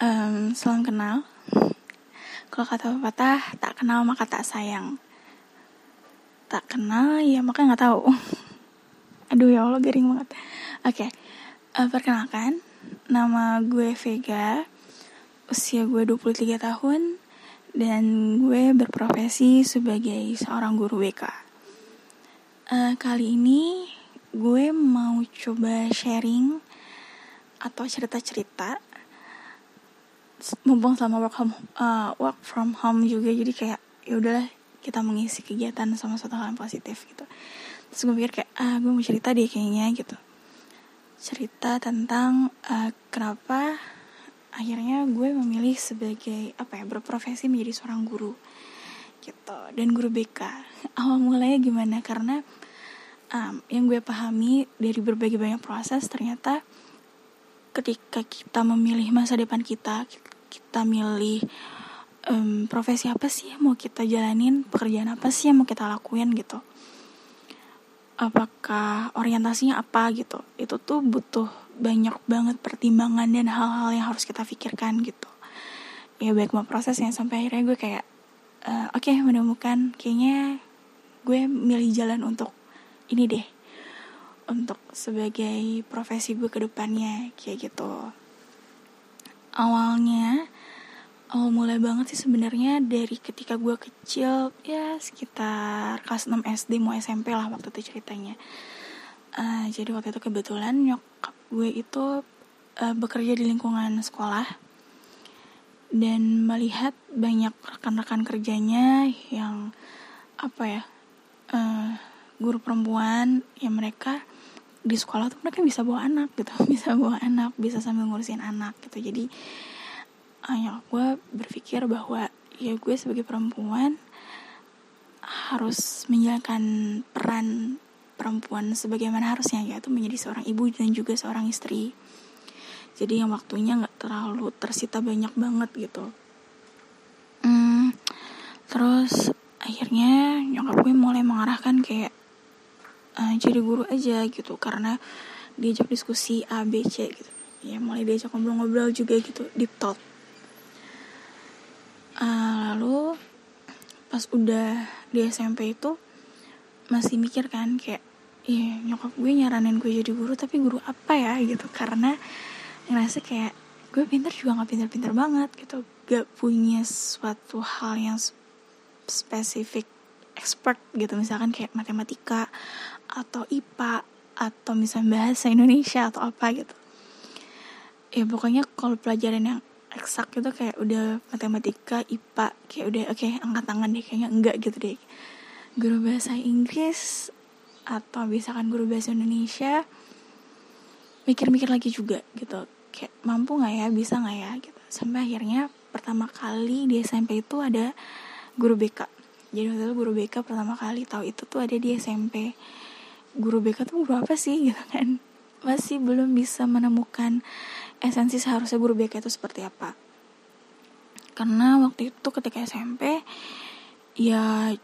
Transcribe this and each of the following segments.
um, salam kenal. Kalau kata pepatah, tak kenal maka tak sayang. Tak kenal, ya maka nggak tahu. Aduh ya Allah, garing banget. Oke, okay. uh, perkenalkan, nama gue Vega, usia gue 23 tahun, dan gue berprofesi sebagai seorang guru BK. Uh, kali ini gue mau coba sharing atau cerita-cerita mumpung selama work home uh, work from home juga. Jadi kayak ya udahlah kita mengisi kegiatan sama suatu hal yang positif gitu. Terus gue pikir kayak ah gue mau cerita deh kayaknya gitu. Cerita tentang uh, kenapa akhirnya gue memilih sebagai apa ya berprofesi menjadi seorang guru gitu. Dan guru BK awal mulanya gimana? Karena um, yang gue pahami dari berbagai banyak proses ternyata ketika kita memilih masa depan kita kita milih um, profesi apa sih yang mau kita jalanin pekerjaan apa sih yang mau kita lakuin gitu. Apakah orientasinya apa gitu. Itu tuh butuh banyak banget pertimbangan dan hal-hal yang harus kita pikirkan gitu. Ya baik mau prosesnya sampai akhirnya gue kayak uh, oke okay, menemukan kayaknya gue milih jalan untuk ini deh untuk sebagai profesi gue ke depannya kayak gitu. Awalnya awal mulai banget sih sebenarnya dari ketika gue kecil ya sekitar kelas 6 SD mau SMP lah waktu itu ceritanya. Uh, jadi waktu itu kebetulan nyokap gue itu uh, bekerja di lingkungan sekolah dan melihat banyak rekan-rekan kerjanya yang apa ya uh, guru perempuan yang mereka di sekolah tuh mereka bisa bawa anak gitu. Bisa bawa anak bisa sambil ngurusin anak gitu. Jadi ayah gue berpikir bahwa ya gue sebagai perempuan harus menjalankan peran perempuan sebagaimana harusnya yaitu menjadi seorang ibu dan juga seorang istri. Jadi yang waktunya nggak terlalu tersita banyak banget gitu. Hmm, terus akhirnya nyokap gue mulai mengarahkan kayak uh, jadi guru aja gitu. Karena diajak diskusi A B C gitu. Ya mulai diajak ngobrol-ngobrol juga gitu deep talk. Uh, lalu pas udah di SMP itu masih mikir kan kayak iya nyokap gue nyaranin gue jadi guru tapi guru apa ya? gitu. Karena ngerasa kayak gue pinter juga nggak pinter-pinter banget gitu. Gak punya suatu hal yang spesifik expert gitu misalkan kayak matematika atau IPA atau misalnya bahasa Indonesia atau apa gitu. Ya pokoknya kalau pelajaran yang eksak gitu kayak udah matematika IPA kayak udah oke okay, angkat tangan deh kayaknya enggak gitu deh. Guru bahasa Inggris atau misalkan guru bahasa Indonesia mikir-mikir lagi juga gitu. Kayak mampu nggak ya? Bisa nggak ya? gitu. Sampai akhirnya pertama kali di SMP itu ada guru BK jadi waktu itu guru BK pertama kali tahu itu tuh ada di SMP guru BK tuh guru apa sih gitu kan? Masih belum bisa menemukan esensi seharusnya guru BK itu seperti apa. Karena waktu itu ketika SMP ya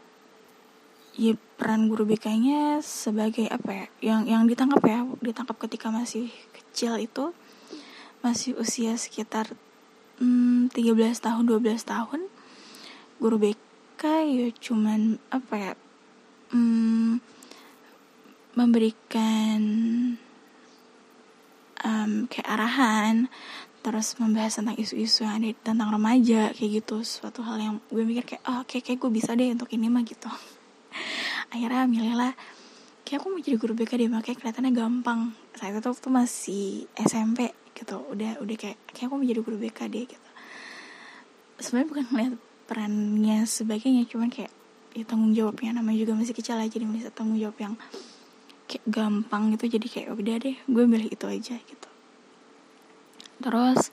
ya peran guru BK-nya sebagai apa ya yang yang ditangkap ya ditangkap ketika masih kecil itu masih usia sekitar hmm, 13 tahun 12 tahun guru BK ya cuman apa ya hmm, memberikan um, kayak arahan terus membahas tentang isu-isu yang ada tentang remaja kayak gitu. Suatu hal yang gue mikir kayak oh kayak kayak gue bisa deh untuk ini mah gitu. Akhirnya milih lah kayak aku mau jadi guru BK deh makanya kelihatannya gampang. Saat itu waktu masih SMP gitu. Udah udah kayak kayak aku mau jadi guru BK deh gitu. Sebenarnya bukan ngeliat perannya sebagainya. Cuman kayak ya tanggung jawabnya. Namanya juga masih kecil aja jadi bisa tanggung jawab yang kayak gampang gitu. Jadi kayak udah deh gue milih itu aja gitu. Terus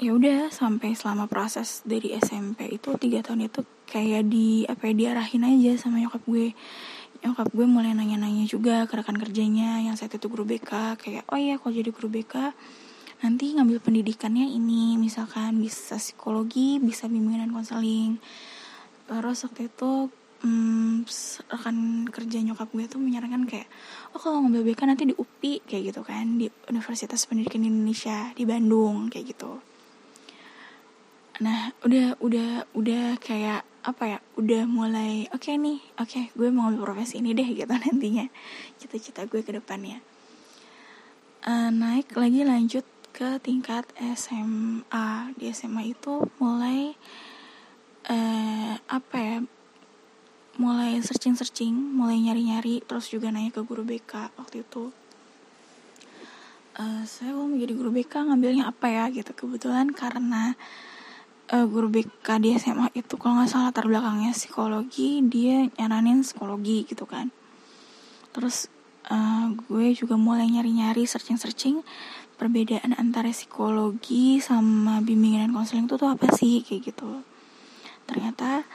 ya udah sampai selama proses dari SMP itu tiga tahun itu kayak di apa ya diarahin aja sama nyokap gue. Nyokap gue mulai nanya-nanya juga ke kerjanya yang saat itu guru BK kayak oh iya kalau jadi guru BK nanti ngambil pendidikannya ini misalkan bisa psikologi bisa bimbingan konseling. Terus waktu itu hmm, rekan kerja nyokap gue tuh menyarankan kayak oh kalau ngambil BK nanti di UPI kayak gitu kan di Universitas Pendidikan Indonesia di Bandung kayak gitu. Nah udah udah udah kayak apa ya udah mulai oke okay nih oke okay, gue mau ngambil profesi ini deh gitu nantinya cita-cita gue ke depannya. Uh, naik lagi lanjut ke tingkat SMA di SMA itu mulai uh, apa ya mulai searching searching mulai nyari nyari terus juga nanya ke guru BK waktu itu. Uh, saya mau menjadi guru BK ngambilnya apa ya gitu. Kebetulan karena uh, guru BK di SMA itu kalau nggak salah latar belakangnya psikologi dia nyaranin psikologi gitu kan. Terus uh, gue juga mulai nyari-nyari searching-searching perbedaan antara psikologi sama bimbingan dan konseling itu tuh apa sih? Kayak gitu. Ternyata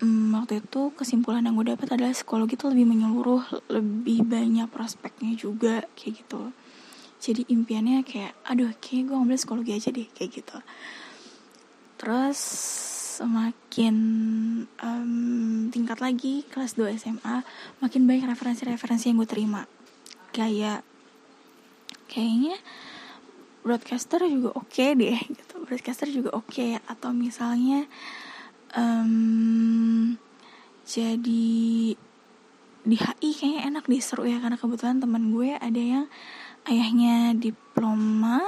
um, waktu itu kesimpulan yang gue dapat adalah psikologi itu lebih menyeluruh lebih banyak prospeknya juga kayak gitu. Jadi impiannya kayak aduh kayak gue ngambil psikologi aja deh kayak gitu. Terus semakin um, tingkat lagi kelas 2 SMA makin banyak referensi-referensi yang gue terima. Kayak kayaknya broadcaster juga oke okay deh gitu. Broadcaster juga oke. Okay. atau misalnya um, jadi di HI kayaknya enak di seru ya. Karena kebetulan teman gue ada yang ayahnya diploma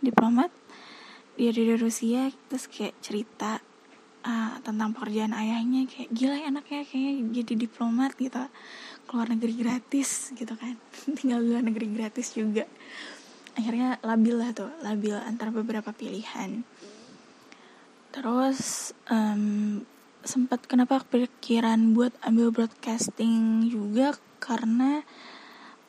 diplomat. Dia dari Rusia terus kayak cerita uh, tentang pekerjaan ayahnya. Kayak gila ya anaknya kayaknya jadi diplomat gitu. Keluar negeri gratis gitu kan. Tinggal di luar negeri gratis juga akhirnya labil lah tuh labil antara beberapa pilihan. Terus um, sempat kenapa pikiran buat ambil broadcasting juga karena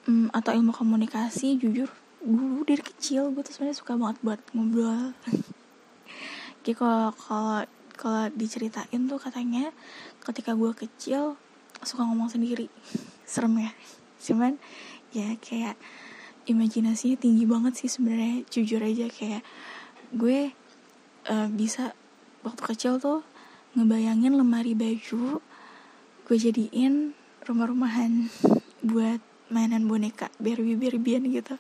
um, atau ilmu komunikasi jujur dulu dari kecil gue tuh sebenarnya suka banget buat ngobrol. Kayak kalau kalau kalau diceritain tuh katanya ketika gue kecil suka ngomong sendiri. Serem ya. Cuman ya kayak imajinasinya tinggi banget sih sebenarnya. Jujur aja kayak gue uh, bisa waktu kecil tuh ngebayangin lemari baju gue jadiin rumah-rumahan buat mainan boneka Barbie Barbian gitu.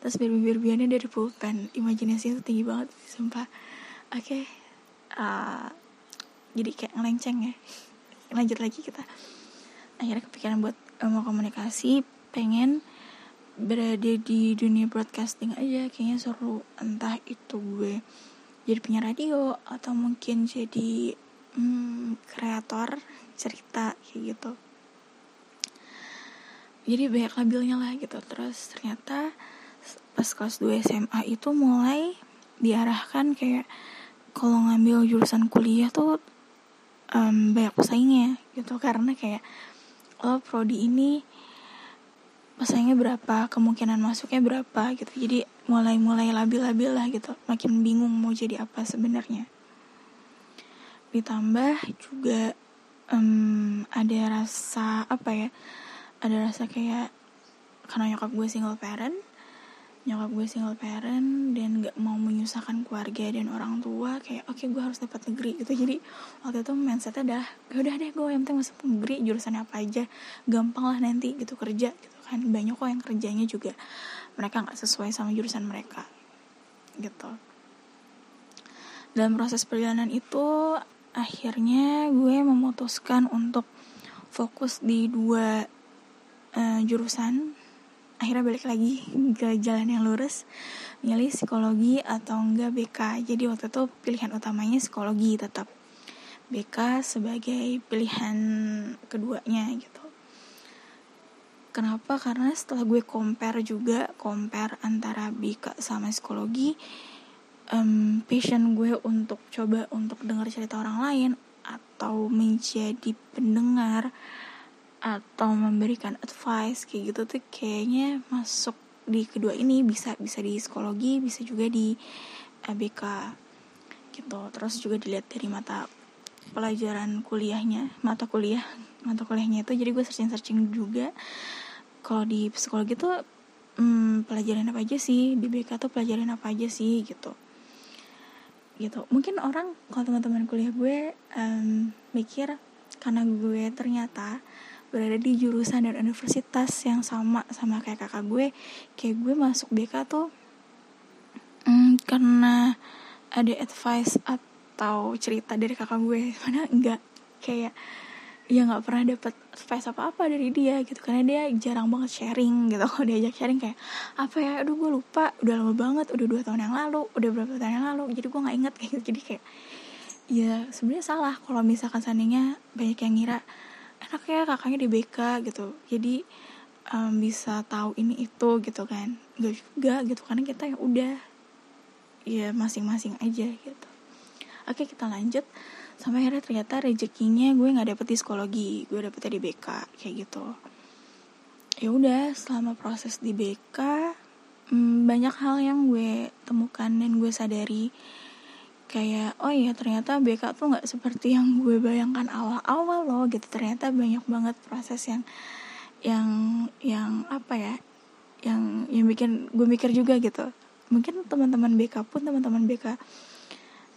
Terus Barbie Barbiannya dari pulpen. Imajinasinya tuh tinggi banget sumpah. Oke okay. uh, jadi kayak ngelenceng ya. Lanjut lagi kita. Akhirnya kepikiran buat uh, mau komunikasi pengen berada di dunia broadcasting aja kayaknya seru. Entah itu gue jadi penyiar radio atau mungkin jadi hmm, kreator cerita kayak gitu. Jadi banyak labelnya lah gitu. Terus ternyata pas kelas 2 SMA itu mulai diarahkan kayak kalau ngambil jurusan kuliah tuh um, banyak pesaingnya gitu. Karena kayak lo prodi ini pesaingnya berapa kemungkinan masuknya berapa gitu. Jadi mulai-mulai labil-labil lah gitu. Makin bingung mau jadi apa sebenarnya. Ditambah juga um, ada rasa apa ya ada rasa kayak karena nyokap gue single parent nyokap gue single parent dan gak mau menyusahkan keluarga dan orang tua kayak oke okay, gue harus dapat negeri gitu. Jadi waktu itu mindsetnya dah ya udah deh gue yang penting masuk negeri jurusannya apa aja gampang lah nanti gitu kerja gitu kan banyak kok yang kerjanya juga mereka nggak sesuai sama jurusan mereka gitu. Dalam proses perjalanan itu akhirnya gue memutuskan untuk fokus di dua uh, jurusan. Akhirnya balik lagi ke jalan yang lurus milih psikologi atau enggak BK jadi waktu itu pilihan utamanya psikologi tetap. BK sebagai pilihan keduanya gitu kenapa? Karena setelah gue compare juga compare antara BK sama psikologi um, passion gue untuk coba untuk dengar cerita orang lain atau menjadi pendengar atau memberikan advice kayak gitu tuh kayaknya masuk di kedua ini. Bisa bisa di psikologi bisa juga di ABK gitu. Terus juga dilihat dari mata pelajaran kuliahnya mata kuliah mata kuliahnya itu. Jadi gue searching searching juga kalau di psikologi tuh hmm, pelajaran apa aja sih? BK tuh pelajaran apa aja sih? Gitu. Gitu. Mungkin orang kalau teman-teman kuliah gue um, mikir karena gue ternyata berada di jurusan dan universitas yang sama sama kayak kakak gue kayak gue masuk BK tuh hmm, karena ada advice atau cerita dari kakak gue. Mana enggak. Kayak ya nggak pernah dapet space apa apa dari dia gitu. Karena dia jarang banget sharing gitu. Kalau diajak sharing kayak apa ya? Aduh gue lupa. Udah lama banget. Udah dua tahun yang lalu. Udah berapa tahun yang lalu. Jadi gue nggak inget. Kayak gitu. Jadi kayak ya sebenarnya salah kalau misalkan seandainya banyak yang ngira enak ya kakaknya di BK gitu. Jadi um, bisa tahu ini itu gitu kan. Gak juga gitu. Karena kita yang udah ya masing-masing aja gitu. Oke kita lanjut sampai akhirnya ternyata rezekinya gue nggak dapet di psikologi gue dapetnya di BK kayak gitu. Ya udah selama proses di BK hmm, banyak hal yang gue temukan dan gue sadari. Kayak oh iya ternyata BK tuh nggak seperti yang gue bayangkan awal-awal loh gitu. Ternyata banyak banget proses yang yang yang apa ya yang yang bikin gue mikir juga gitu. Mungkin teman-teman BK pun teman-teman BK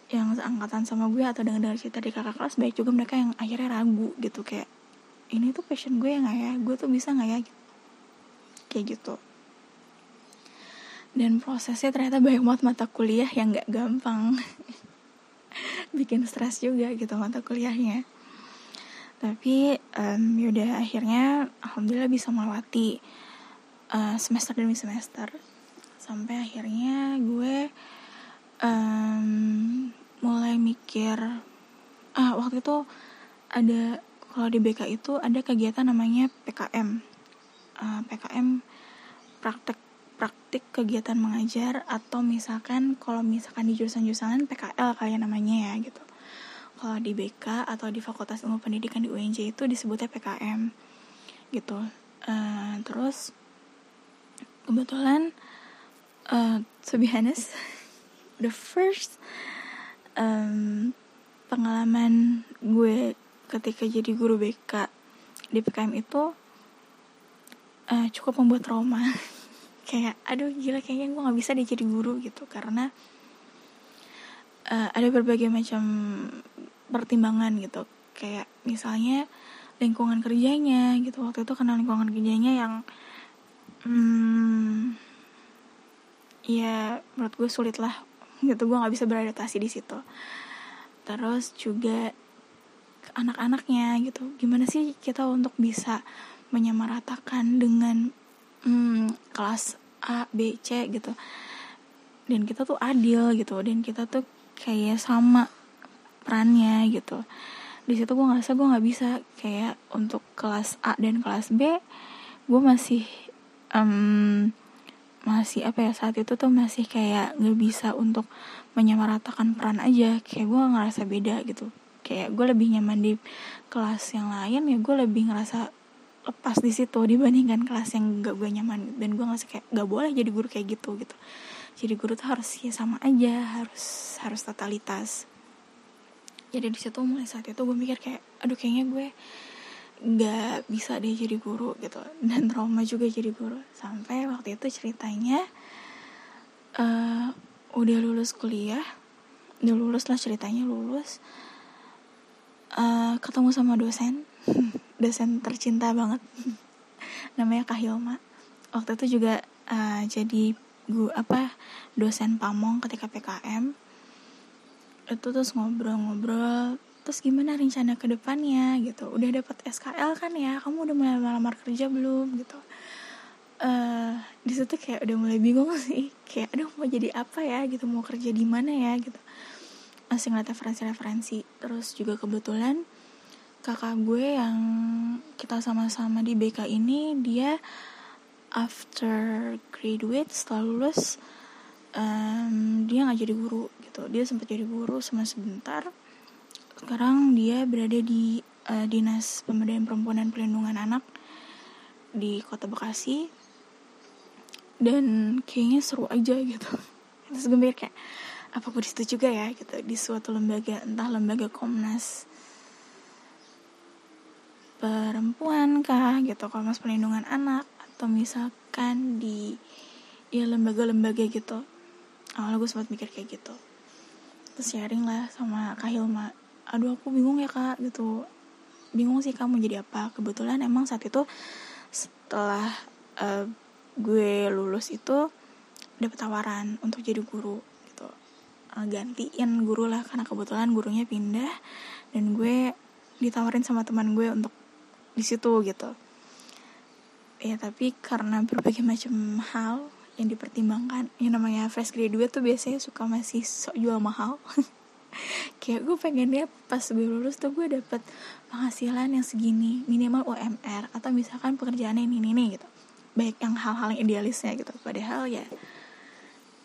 yang seangkatan sama gue atau dengar cerita di kakak kelas baik juga mereka yang akhirnya ragu gitu kayak ini tuh passion gue nggak ya? Gue tuh bisa nggak ya? Kayak gitu. Dan prosesnya ternyata banyak banget mata kuliah yang nggak gampang. Bikin stres juga gitu mata kuliahnya. Tapi um, yaudah akhirnya alhamdulillah bisa melewati uh, semester demi semester. Sampai akhirnya gue um, mulai mikir ah waktu itu ada kalau di BK itu ada kegiatan namanya PKM uh, PKM praktek praktik kegiatan mengajar atau misalkan kalau misalkan di jurusan-jurusan PKL kayak namanya ya gitu. Kalau di BK atau di Fakultas Ilmu Pendidikan di UNJ itu disebutnya PKM gitu. Uh, terus kebetulan uh, to the first um, pengalaman gue ketika jadi guru BK di PKM itu uh, cukup membuat trauma. Kayak aduh gila kayaknya gue nggak bisa deh jadi guru gitu. Karena uh, ada berbagai macam pertimbangan gitu. Kayak misalnya lingkungan kerjanya gitu. Waktu itu kenal lingkungan kerjanya yang hmm, ya menurut gue sulit lah gitu gue nggak bisa beradaptasi di situ. Terus juga anak-anaknya gitu. Gimana sih kita untuk bisa menyamaratakan dengan hmm, kelas A B C gitu? Dan kita tuh adil gitu dan kita tuh kayak sama perannya gitu. Di situ gue ngerasa gue nggak bisa kayak untuk kelas A dan kelas B gue masih um, masih apa ya saat itu tuh masih kayak gak bisa untuk menyamaratakan peran aja. Kayak gue ngerasa beda gitu. Kayak gue lebih nyaman di kelas yang lain ya gue lebih ngerasa lepas di situ dibandingkan kelas yang gak gue nyaman. Dan gue ngerasa kayak gak boleh jadi guru kayak gitu gitu. Jadi guru tuh harus ya sama aja harus harus totalitas. Jadi di situ mulai saat itu gue mikir kayak aduh kayaknya gue nggak bisa deh jadi guru gitu. Dan trauma juga jadi guru. Sampai waktu itu ceritanya uh, udah lulus kuliah udah lulus lah ceritanya lulus uh, ketemu sama dosen. Dosen tercinta banget. Namanya Kak Hilma. Waktu itu juga uh, jadi gue apa dosen pamong ketika PKM itu terus ngobrol-ngobrol terus gimana rencana ke depannya? Gitu. Udah dapat SKL kan ya? Kamu udah mulai melamar kerja belum? Gitu. Uh, di situ kayak udah mulai bingung sih. Kayak aduh mau jadi apa ya? Gitu mau kerja di mana ya? Gitu. Masih ngeliat referensi-referensi. Terus juga kebetulan kakak gue yang kita sama-sama di BK ini dia after graduate setelah lulus um, dia nggak jadi guru gitu. Dia sempat jadi guru cuma sebentar sekarang dia berada di uh, dinas pemberdayaan perempuan dan pelindungan anak di kota Bekasi. Dan kayaknya seru aja gitu. Terus gue mikir kayak apa gue di situ juga ya? Gitu di suatu lembaga entah lembaga Komnas perempuan kah gitu Komnas perlindungan anak atau misalkan di ya lembaga-lembaga gitu. Awalnya gue sempat mikir kayak gitu. Terus sharing lah sama Kak Hilma aduh aku bingung ya kak gitu. Bingung sih kamu jadi apa. Kebetulan emang saat itu setelah uh, gue lulus itu dapet tawaran untuk jadi guru gitu. Uh, gantiin guru lah karena kebetulan gurunya pindah dan gue ditawarin sama teman gue untuk di situ gitu. Ya tapi karena berbagai macam hal yang dipertimbangkan yang namanya fresh graduate tuh biasanya suka masih sok jual mahal kayak gue pengennya pas gue lulus tuh gue dapet penghasilan yang segini minimal UMR atau misalkan pekerjaan ini ini gitu. Baik yang hal-hal yang idealisnya gitu. Padahal ya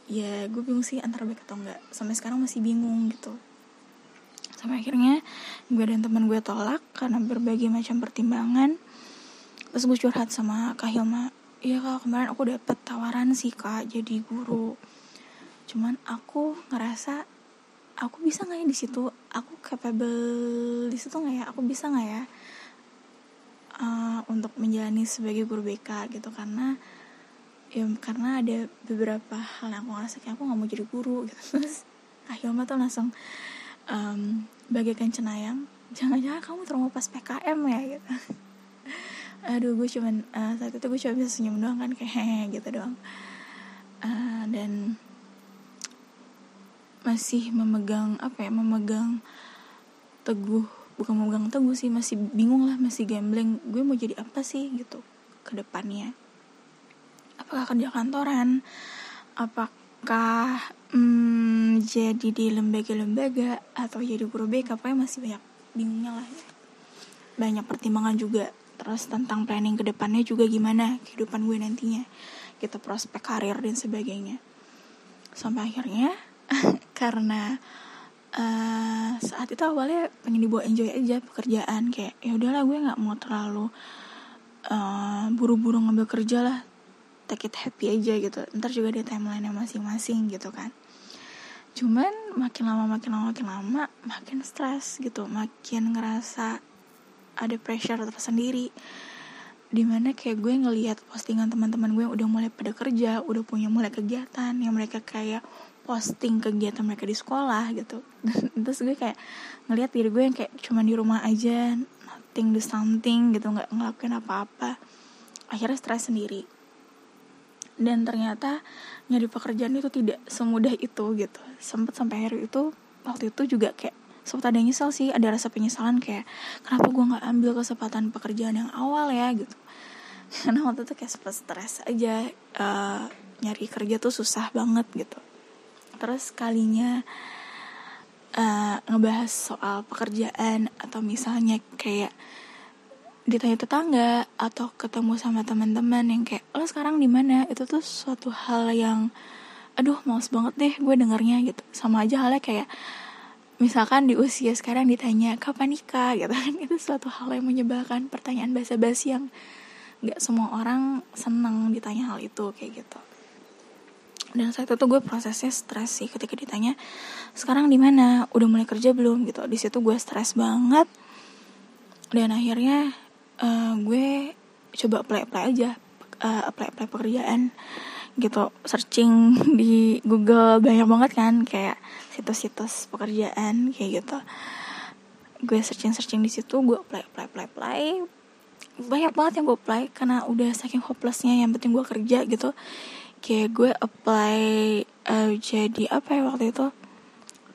ya gue bingung sih antara baik atau enggak. Sampai sekarang masih bingung gitu. Sampai akhirnya gue dan teman gue tolak karena berbagai macam pertimbangan. Terus gue curhat sama Kak Hilma iya kak kemarin aku dapet tawaran sih kak jadi guru. Cuman aku ngerasa aku bisa nggak ya di situ? Aku capable di situ nggak ya? Aku bisa nggak ya uh, untuk menjalani sebagai guru BK gitu? Karena ya karena ada beberapa hal yang aku ngerasa kayak aku nggak mau jadi guru gitu. Terus Kak Hilma tuh langsung um, bagaikan cenayang jangan-jangan kamu trauma pas PKM ya? gitu. Aduh gue cuman uh, saat itu gue cuma bisa senyum doang kan kayak gitu doang. Uh, dan masih memegang apa ya memegang teguh bukan memegang teguh sih masih bingung lah masih gambling gue mau jadi apa sih gitu ke depannya. Apakah kerja kantoran? Apakah hmm, jadi di lembaga-lembaga atau jadi guru BK pokoknya masih banyak bingungnya lah banyak pertimbangan juga. Terus tentang planning ke depannya juga gimana kehidupan gue nantinya. Gitu prospek karir dan sebagainya. Sampai akhirnya karena uh, saat itu awalnya pengen dibawa enjoy aja pekerjaan kayak ya udahlah gue nggak mau terlalu uh, buru-buru ngambil kerja lah take it happy aja gitu. Ntar juga ada timeline masing-masing gitu kan. Cuman makin lama makin lama makin lama makin stres gitu. Makin ngerasa ada pressure tersendiri. Di mana kayak gue ngelihat postingan teman-teman gue yang udah mulai pada kerja udah punya mulai kegiatan yang mereka kayak posting kegiatan mereka di sekolah gitu. Terus gue kayak ngelihat diri gue yang kayak cuma di rumah aja nothing do something gitu. Nggak ngelakuin apa-apa. Akhirnya stres sendiri. Dan ternyata nyari pekerjaan itu tidak semudah itu gitu. Sempet sampai hari itu waktu itu juga kayak sempat ada nyesel sih ada rasa penyesalan kayak kenapa gue nggak ambil kesempatan pekerjaan yang awal ya? Gitu. Karena waktu itu kayak sempat stres aja uh, nyari kerja tuh susah banget gitu terus kalinya uh, ngebahas soal pekerjaan atau misalnya kayak ditanya tetangga atau ketemu sama teman-teman yang kayak lo sekarang di mana? Itu tuh suatu hal yang aduh males banget deh gue dengarnya gitu. Sama aja halnya kayak misalkan di usia sekarang ditanya kapan nikah? gitu kan. Itu suatu hal yang menyebalkan pertanyaan basa-basi yang nggak semua orang senang ditanya hal itu kayak gitu dan saat itu gue prosesnya stres sih ketika ditanya sekarang di mana? Udah mulai kerja belum? Gitu. Di situ gue stres banget. Dan akhirnya uh, gue coba apply apply aja uh, apply apply pekerjaan gitu. Searching di Google banyak banget kan kayak situs-situs pekerjaan kayak gitu. Gue searching searching di situ gue apply apply apply apply banyak banget yang gue apply karena udah saking hopelessnya yang penting gue kerja gitu kayak gue apply uh, jadi apa ya waktu itu?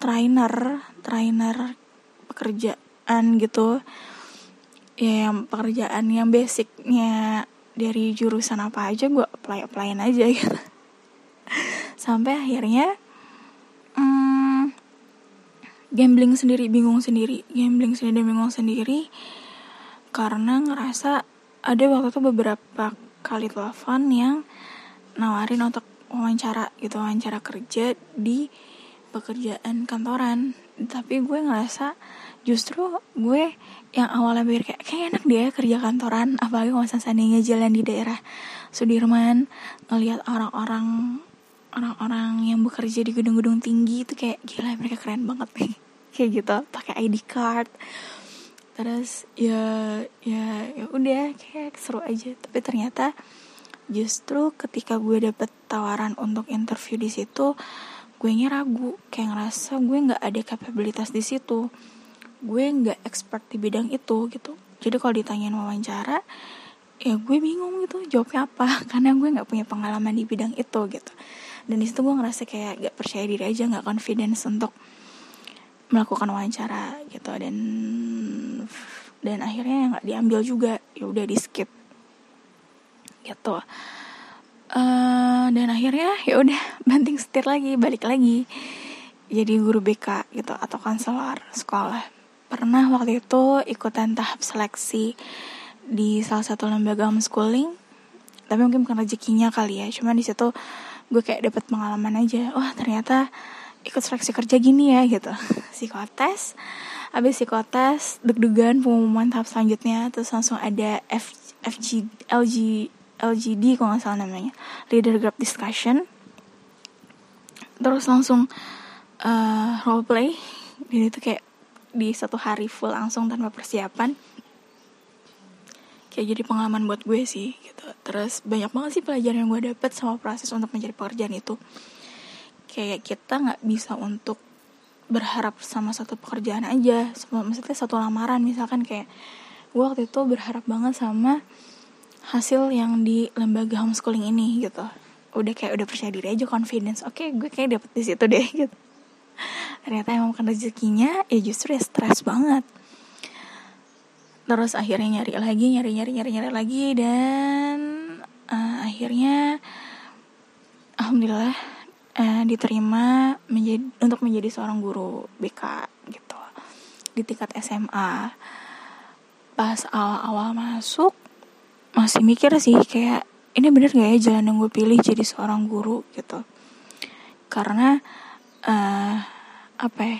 Trainer trainer pekerjaan gitu. Ya yang pekerjaan yang basicnya dari jurusan apa aja gue apply applyin aja gitu. Sampai akhirnya hmm, gambling sendiri bingung sendiri gambling sendiri bingung sendiri. Karena ngerasa ada waktu itu beberapa kali telepon yang nawarin untuk wawancara gitu wawancara kerja di pekerjaan kantoran. Tapi gue ngerasa justru gue yang awalnya pikir kayak kayak enak dia kerja kantoran apalagi kalau seandainya jalan di daerah Sudirman ngelihat orang-orang orang-orang yang bekerja di gedung-gedung tinggi itu kayak gila mereka keren banget nih. Kayak gitu pakai ID card. Terus ya ya ya udah kayak seru aja. Tapi ternyata justru ketika gue dapet tawaran untuk interview di situ gue ragu kayak ngerasa gue nggak ada kapabilitas di situ. Gue nggak expert di bidang itu gitu. Jadi kalau ditanyain wawancara ya gue bingung gitu. Jawabnya apa? Karena gue nggak punya pengalaman di bidang itu gitu. Dan di situ gue ngerasa kayak gak percaya diri aja nggak confidence untuk melakukan wawancara gitu. Dan dan akhirnya nggak diambil juga ya udah di skip gitu. Uh, dan akhirnya ya udah banting setir lagi balik lagi. Jadi guru BK gitu atau konselor sekolah. Pernah waktu itu ikutan tahap seleksi di salah satu lembaga homeschooling tapi mungkin bukan rezekinya kali ya. Cuma di situ gue kayak dapat pengalaman aja wah ternyata ikut seleksi kerja gini ya gitu. Psikotes abis psikotes deg-degan pengumuman tahap selanjutnya terus langsung ada F, FG LG LGD kalau nggak salah namanya. Leader group discussion. Terus langsung uh, role play. Jadi itu kayak di satu hari full langsung tanpa persiapan. Kayak jadi pengalaman buat gue sih gitu. Terus banyak banget sih pelajaran yang gue dapet sama proses untuk mencari pekerjaan itu. Kayak kita nggak bisa untuk berharap sama satu pekerjaan aja maksudnya satu lamaran. Misalkan kayak gue waktu itu berharap banget sama hasil yang di lembaga homeschooling ini gitu. Udah kayak udah percaya diri aja confidence. Oke okay, gue kayak dapet di situ deh gitu. Ternyata emang bukan rezekinya ya justru ya stres banget. Terus akhirnya nyari lagi nyari nyari nyari nyari lagi dan uh, akhirnya alhamdulillah uh, diterima menjadi untuk menjadi seorang guru BK gitu. Di tingkat SMA pas awal-awal masuk masih mikir sih kayak ini bener gak ya jalan yang gue pilih jadi seorang guru? Gitu. Karena uh, apa ya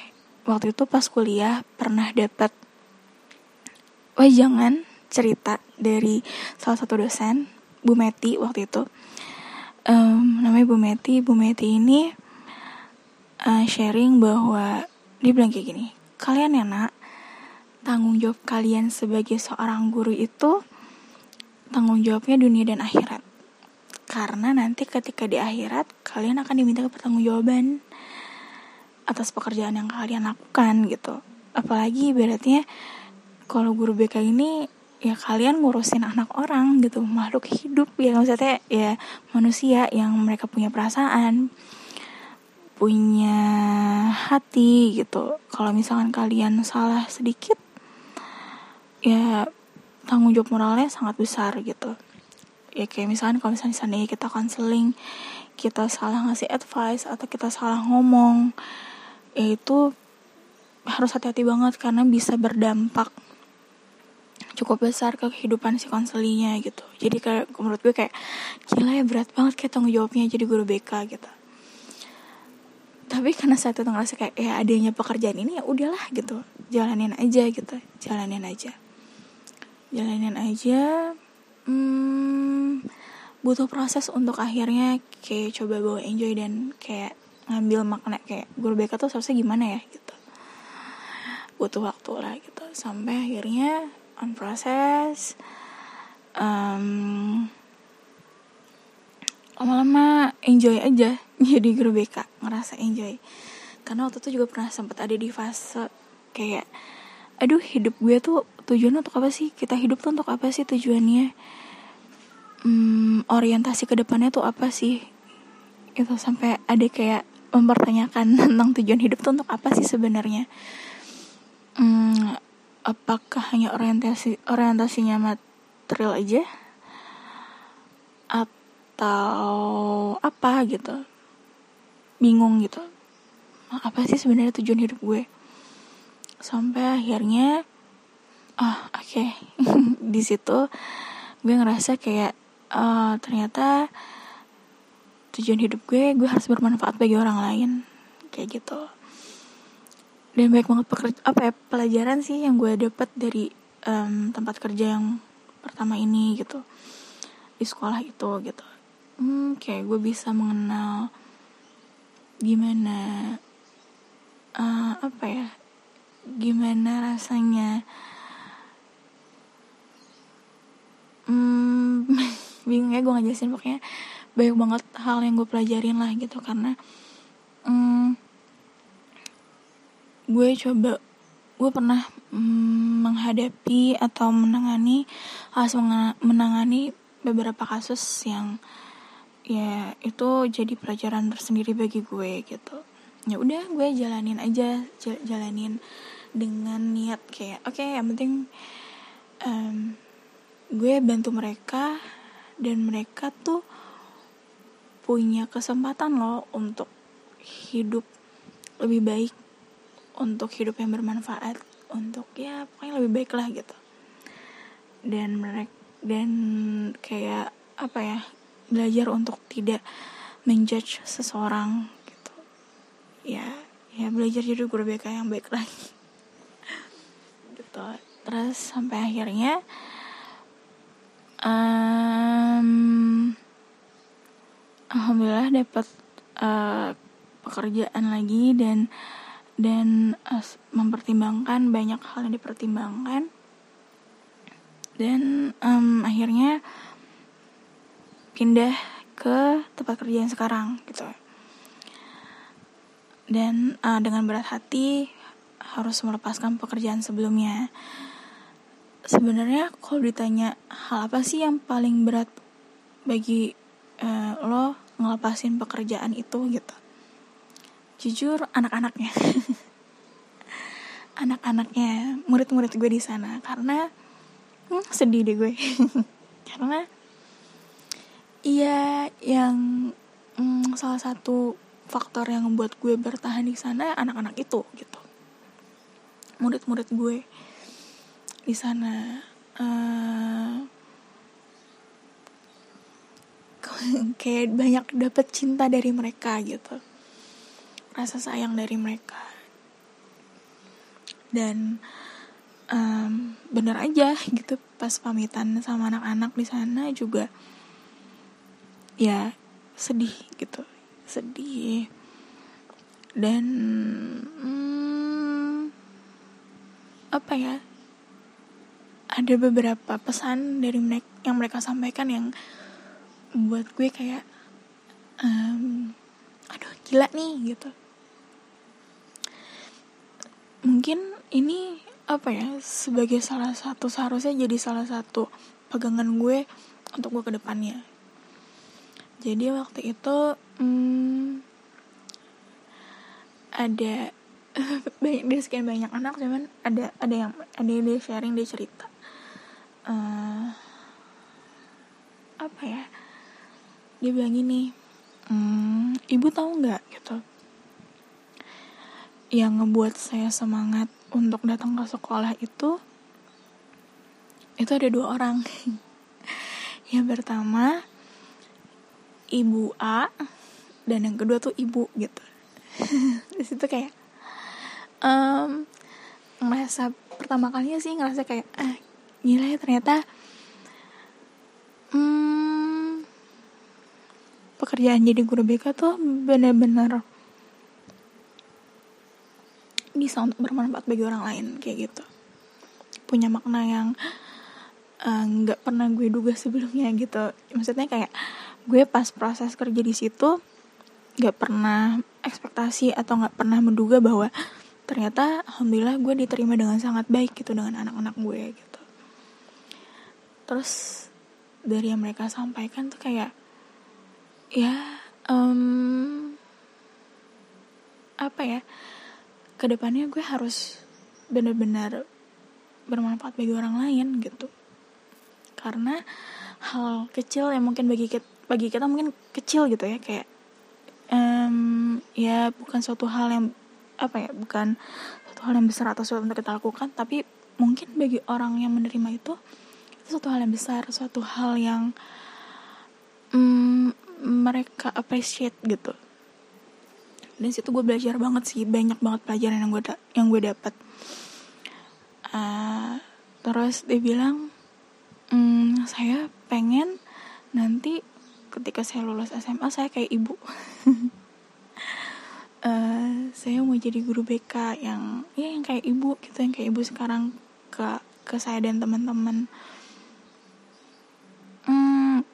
waktu itu pas kuliah pernah dapat oh jangan cerita dari salah satu dosen Bu Meti waktu itu. Um, namanya Bu Meti. Bu Meti ini uh, sharing bahwa dia bilang kayak gini kalian ya nak tanggung jawab kalian sebagai seorang guru itu tanggung jawabnya dunia dan akhirat. Karena nanti ketika di akhirat kalian akan diminta pertanggungjawaban atas pekerjaan yang kalian lakukan gitu. Apalagi ibaratnya kalau guru BK ini ya kalian ngurusin anak orang gitu. Makhluk hidup ya maksudnya ya manusia yang mereka punya perasaan punya hati gitu. Kalau misalkan kalian salah sedikit ya tanggung jawab moralnya sangat besar gitu. Ya kayak misalkan kalau misalnya sana kita konseling kita salah ngasih advice atau kita salah ngomong ya itu harus hati-hati banget karena bisa berdampak cukup besar ke kehidupan si konselinya gitu. Jadi kayak menurut gue kayak gila ya berat banget kayak tanggung jawabnya jadi guru BK gitu. Tapi karena saat itu ngerasa kayak ya adanya pekerjaan ini ya udahlah gitu. Jalanin aja gitu. Jalanin aja jalanin aja hmm, butuh proses untuk akhirnya kayak coba bawa enjoy dan kayak ngambil makna kayak guru BK tuh seharusnya gimana ya gitu. Butuh waktu lah gitu. Sampai akhirnya on proses um, lama-lama enjoy aja jadi guru BK ngerasa enjoy. Karena waktu itu juga pernah sempat ada di fase kayak aduh hidup gue tuh tujuan untuk apa sih? Kita hidup tuh untuk apa sih tujuannya? Um, orientasi ke depannya tuh apa sih? Itu sampai ada kayak mempertanyakan tentang tujuan hidup tuh untuk apa sih sebenarnya. Um, apakah hanya orientasi orientasinya material aja? Atau apa gitu? Bingung gitu. Apa sih sebenarnya tujuan hidup gue sampai akhirnya ah oke okay. di situ gue ngerasa kayak uh, ternyata tujuan hidup gue gue harus bermanfaat bagi orang lain kayak gitu dan banyak banget pekerja apa ya pelajaran sih yang gue dapat dari um, tempat kerja yang pertama ini gitu di sekolah itu gitu hmm, kayak gue bisa mengenal gimana uh, apa ya gimana rasanya? Hmm, bingung ya gue ngejelasin pokoknya banyak banget hal yang gue pelajarin lah gitu karena hmm, gue coba gue pernah mm, menghadapi atau menangani harus menangani beberapa kasus yang ya itu jadi pelajaran tersendiri bagi gue gitu. Ya udah gue jalanin aja jalanin dengan niat kayak oke okay, yang penting um, gue bantu mereka dan mereka tuh punya kesempatan loh untuk hidup lebih baik untuk hidup yang bermanfaat untuk ya pokoknya lebih baik lah gitu. Dan mereka dan kayak apa ya belajar untuk tidak menjudge seseorang gitu. Ya ya belajar jadi guru BK yang baik lagi gitu. Terus sampai akhirnya um, alhamdulillah dapat uh, pekerjaan lagi dan dan uh, mempertimbangkan banyak hal yang dipertimbangkan. Dan um, akhirnya pindah ke tempat kerja yang sekarang gitu. Dan uh, dengan berat hati harus melepaskan pekerjaan sebelumnya. Sebenarnya kalau ditanya hal apa sih yang paling berat bagi uh, lo ngelepasin pekerjaan itu gitu? Jujur anak-anaknya. Anak-anaknya murid-murid gue di sana. Karena hmm, sedih deh gue. Karena Iya, yang mm, salah satu faktor yang membuat gue bertahan di sana anak-anak itu gitu. Murid-murid gue di sana uh, kayak banyak dapet cinta dari mereka gitu. Rasa sayang dari mereka. Dan um, bener aja gitu pas pamitan sama anak-anak di sana juga ya sedih gitu sedih dan hmm, apa ya? Ada beberapa pesan dari mereka yang mereka sampaikan yang buat gue kayak um, aduh gila nih gitu. Mungkin ini apa ya sebagai salah satu seharusnya jadi salah satu pegangan gue untuk gue ke depannya. Jadi waktu itu hmm, ada banyak dari sekian banyak anak cuman ada ada yang ada yang dia sharing dia cerita. Uh, apa ya? Dia bilang gini hmm, ibu tahu nggak? Gitu. Yang ngebuat saya semangat untuk datang ke sekolah itu itu ada dua orang. Yang pertama ibu A dan yang kedua tuh ibu gitu. Di situ kayak um, ngerasa pertama kalinya sih ngerasa kayak ah gila ya ternyata hmm, pekerjaan jadi guru BK tuh bener-bener bisa untuk bermanfaat bagi orang lain kayak gitu. Punya makna yang eh, nggak uh, pernah gue duga sebelumnya gitu. Maksudnya kayak gue pas proses kerja di situ gak pernah ekspektasi atau gak pernah menduga bahwa ternyata alhamdulillah gue diterima dengan sangat baik gitu dengan anak-anak gue gitu. Terus dari yang mereka sampaikan tuh kayak ya um, apa ya ke depannya gue harus benar-benar bermanfaat bagi orang lain gitu. Karena hal kecil yang mungkin bagi kita bagi kita mungkin kecil gitu ya kayak um, ya bukan suatu hal yang apa ya bukan suatu hal yang besar atau suatu yang kita lakukan tapi mungkin bagi orang yang menerima itu itu suatu hal yang besar suatu hal yang um, mereka appreciate gitu. Dan situ gue belajar banget sih banyak banget pelajaran yang gue yang gue dapat uh, terus dia bilang mm, saya pengen nanti ketika saya lulus SMA saya kayak ibu uh, saya mau jadi guru BK yang ya yang kayak ibu gitu yang kayak ibu sekarang ke ke saya dan teman-teman. Hmm,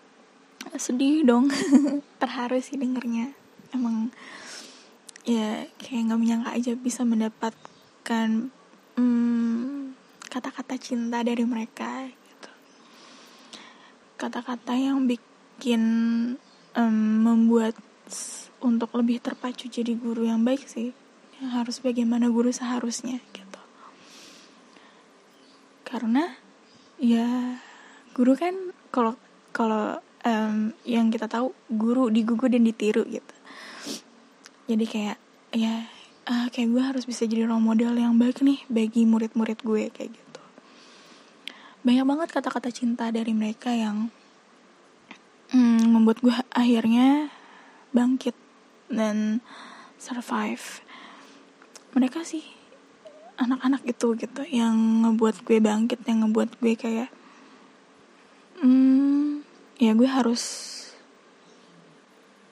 sedih dong terharu sih dengernya. Emang ya kayak nggak menyangka aja bisa mendapatkan hmm, kata-kata cinta dari mereka gitu. Kata-kata yang bikin um, membuat untuk lebih terpacu jadi guru yang baik sih. Yang harus bagaimana guru seharusnya gitu. Karena ya guru kan kalau kalau um, yang kita tahu guru digugu dan ditiru gitu. Jadi kayak ya uh, kayak gue harus bisa jadi role model yang baik nih bagi murid-murid gue kayak gitu. Banyak banget kata-kata cinta dari mereka yang hmm, membuat gue akhirnya bangkit dan survive. Mereka sih anak-anak itu gitu yang ngebuat gue bangkit yang ngebuat gue kayak hmm, ya gue harus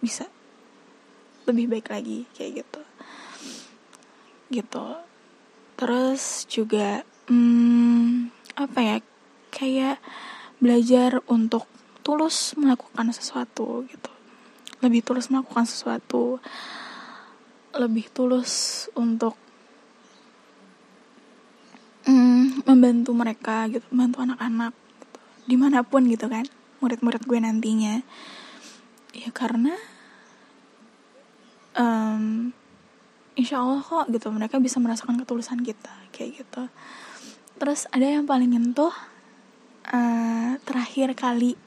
bisa lebih baik lagi kayak gitu. Gitu. Terus juga hmm, apa ya kayak belajar untuk tulus melakukan sesuatu gitu lebih tulus melakukan sesuatu lebih tulus untuk mm, membantu mereka gitu membantu anak-anak gitu. di mana pun gitu kan murid-murid gue nantinya ya karena um, insya Allah kok gitu mereka bisa merasakan ketulusan kita kayak gitu terus ada yang paling nyentuh uh, terakhir kali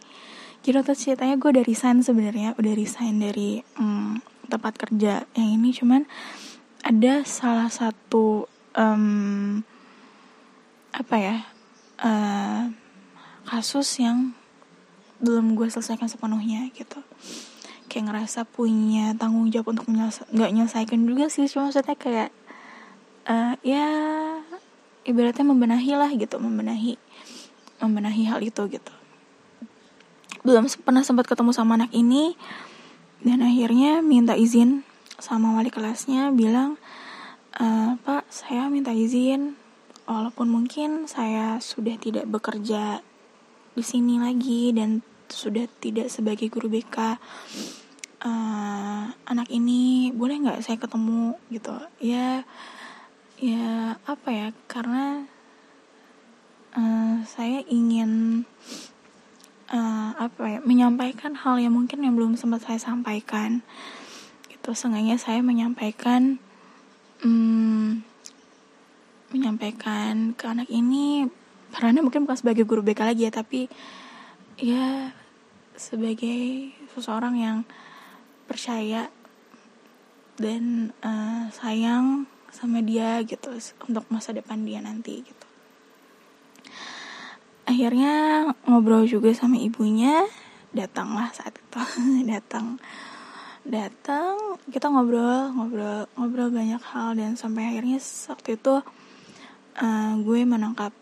jadi waktu ceritanya gue udah resign sebenarnya. Udah resign dari um, tempat kerja yang ini. Cuman ada salah satu um, apa ya uh, kasus yang belum gue selesaikan sepenuhnya gitu. Kayak ngerasa punya tanggung jawab untuk nggak nyelesaikan juga sih. Cuma maksudnya kayak uh, ya ibaratnya membenahi lah gitu. Membenahi membenahi hal itu gitu belum pernah sempat ketemu sama anak ini dan akhirnya minta izin sama wali kelasnya bilang e, pak saya minta izin. Walaupun mungkin saya sudah tidak bekerja di sini lagi dan sudah tidak sebagai guru BK uh, eh, anak ini boleh nggak saya ketemu? Gitu. Ya ya apa ya karena uh, saya ingin uh, apa ya menyampaikan hal yang mungkin yang belum sempat saya sampaikan. Gitu seenggaknya saya menyampaikan um, menyampaikan ke anak ini karena mungkin bukan sebagai guru BK lagi ya tapi ya sebagai seseorang yang percaya dan uh, sayang sama dia gitu untuk masa depan dia nanti gitu akhirnya ngobrol juga sama ibunya. Datanglah saat itu. Datang. Datang kita ngobrol ngobrol ngobrol banyak hal. Dan sampai akhirnya waktu itu uh, gue menangkap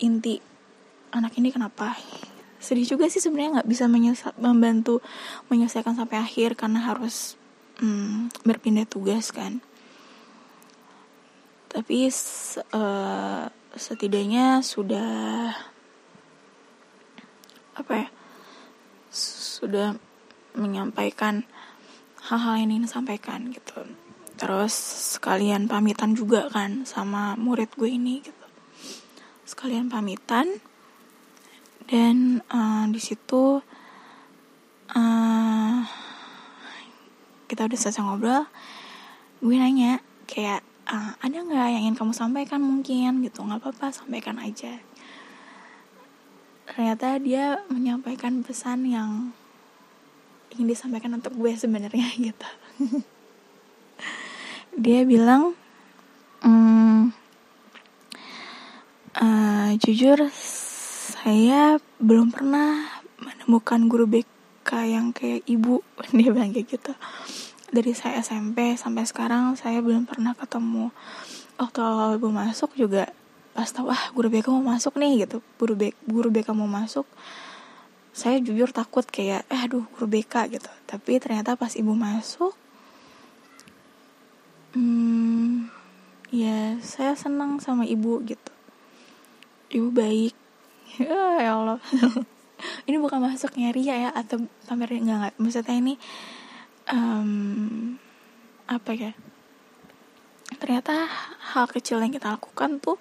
inti anak ini kenapa? Sedih juga sih sebenarnya nggak bisa menyelesa membantu menyelesaikan sampai akhir karena harus um, berpindah tugas kan. Tapi uh, setidaknya sudah apa ya sudah menyampaikan hal-hal yang ingin sampaikan gitu. Terus sekalian pamitan juga kan sama murid gue ini gitu. Sekalian pamitan dan uh, di situ uh, kita udah selesai ngobrol gue nanya kayak uh, ada nggak yang ingin kamu sampaikan mungkin? Gitu nggak apa-apa sampaikan aja. Ternyata dia menyampaikan pesan yang ingin disampaikan untuk gue sebenarnya gitu. Dia bilang mm, uh, jujur saya belum pernah menemukan guru BK yang kayak ibu. Dia bilang kayak gitu dari saya SMP sampai sekarang saya belum pernah ketemu. Waktu awal ibu masuk juga pas tahu ah guru BK mau masuk nih gitu. Guru BK guru BK mau masuk saya jujur takut kayak eh aduh guru BK gitu. Tapi ternyata pas ibu masuk hmm, ya saya senang sama ibu gitu. Ibu baik. Ya Allah. Ini bukan masuk nyari ya atau pamer enggak enggak. Maksudnya ini um, apa ya? Ternyata hal kecil yang kita lakukan tuh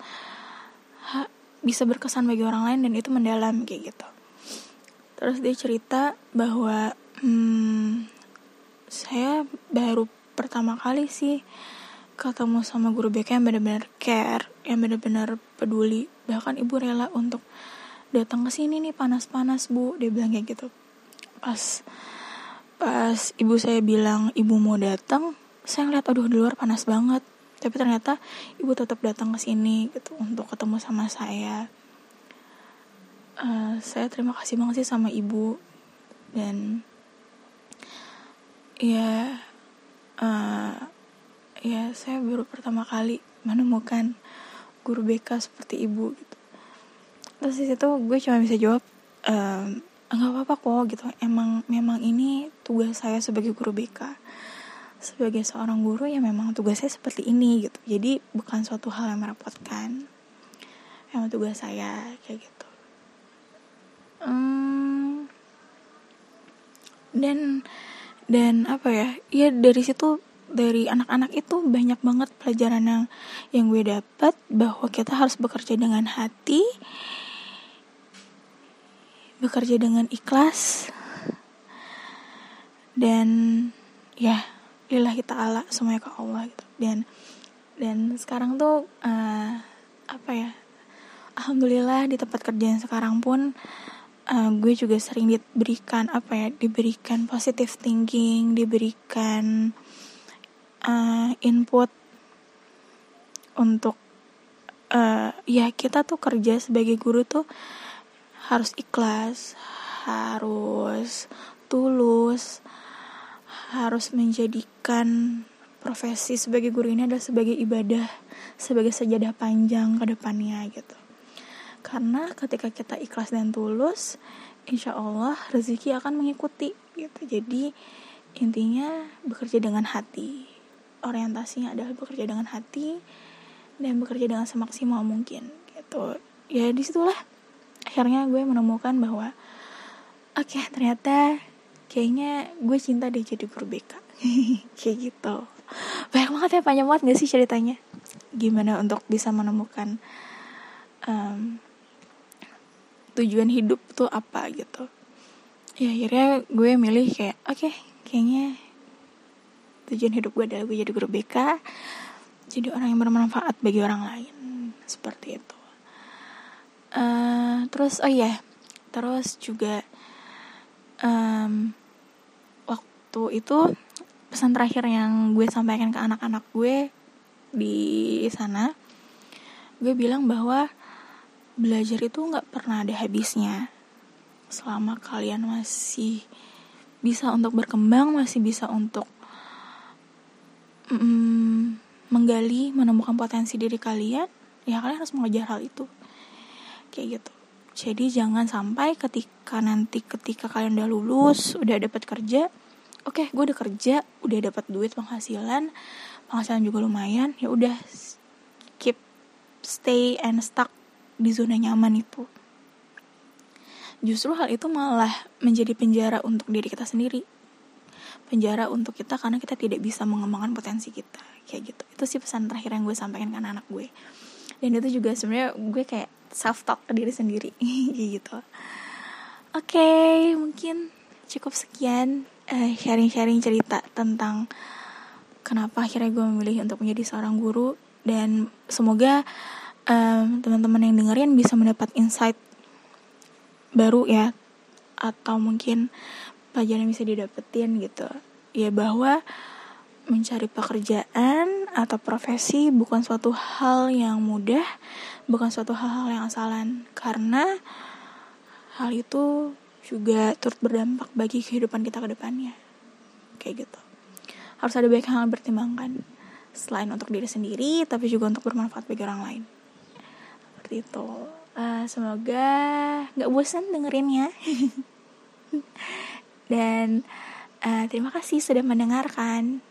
ha, bisa berkesan bagi orang lain dan itu mendalam kayak gitu. Terus dia cerita bahwa hmm, saya baru pertama kali sih ketemu sama guru BK yang benar-benar care yang benar-benar peduli. Bahkan ibu rela untuk datang ke sini nih panas-panas bu. Dia bilang kayak gitu. Pas pas ibu saya bilang ibu mau datang saya ngeliat aduh di luar panas banget. Tapi ternyata ibu tetap datang ke sini gitu untuk ketemu sama saya. Uh, saya terima kasih banget sih sama ibu. Dan ya uh, ya saya baru pertama kali menemukan guru BK seperti ibu gitu. Terus di situ gue cuma bisa jawab ehm, nggak apa-apa kok gitu. Emang memang ini tugas saya sebagai guru BK sebagai seorang guru ya memang tugas saya seperti ini gitu. Jadi bukan suatu hal yang merepotkan. Emang tugas saya kayak gitu. Um, dan dan apa ya ya dari situ dari anak-anak itu banyak banget pelajaran yang yang gue dapat bahwa kita harus bekerja dengan hati bekerja dengan ikhlas. Dan ya lillahi ta'ala semuanya ke Allah gitu. Dan dan sekarang tuh uh, apa ya alhamdulillah di tempat kerja yang sekarang pun uh, gue juga sering diberikan apa ya diberikan positive thinking diberikan uh, input untuk uh, ya kita tuh kerja sebagai guru tuh harus ikhlas harus tulus harus menjadikan profesi sebagai guru ini adalah sebagai ibadah sebagai sejadah panjang ke depannya gitu. Karena ketika kita ikhlas dan tulus insya Allah rezeki akan mengikuti gitu. Jadi intinya bekerja dengan hati. Orientasinya adalah bekerja dengan hati dan bekerja dengan semaksimal mungkin gitu. Ya di situlah akhirnya gue menemukan bahwa oke okay, ternyata kayaknya gue cinta deh jadi guru BK kayak gitu. Banyak banget ya panjang banget gak sih ceritanya? Gimana untuk bisa menemukan um, tujuan hidup tuh apa gitu? Ya akhirnya gue milih kayak oke okay, kayaknya tujuan hidup gue adalah gue jadi guru BK jadi orang yang bermanfaat bagi orang lain. Seperti itu uh, terus oh iya yeah. terus juga um, waktu itu pesan terakhir yang gue sampaikan ke anak-anak gue di sana gue bilang bahwa belajar itu nggak pernah ada habisnya selama kalian masih bisa untuk berkembang masih bisa untuk mm, menggali menemukan potensi diri kalian ya kalian harus mengejar hal itu kayak gitu. Jadi jangan sampai ketika nanti ketika kalian udah lulus udah dapat kerja oke okay, gue udah kerja udah dapat duit penghasilan penghasilan juga lumayan ya udah keep stay and stuck di zona nyaman itu. Justru hal itu malah menjadi penjara untuk diri kita sendiri. Penjara untuk kita karena kita tidak bisa mengembangkan potensi kita kayak gitu. Itu sih pesan terakhir yang gue sampaikan ke anak-anak gue. Dan itu juga sebenarnya gue kayak self talk ke diri sendiri. Gitu. Oke okay, mungkin cukup sekian uh, sharing-sharing cerita tentang kenapa akhirnya gue memilih untuk menjadi seorang guru. Dan semoga um, teman-teman yang dengerin bisa mendapat insight baru ya atau mungkin pelajaran yang bisa didapetin gitu. Ya bahwa mencari pekerjaan atau profesi bukan suatu hal yang mudah bukan suatu hal-hal yang asalan. Karena hal itu juga turut berdampak bagi kehidupan kita ke depannya. Kayak gitu. Harus ada banyak hal yang bertimbangkan selain untuk diri sendiri tapi juga untuk bermanfaat bagi orang lain. Seperti itu. Uh, semoga nggak bosan dengerinnya. Dan uh, terima kasih sudah mendengarkan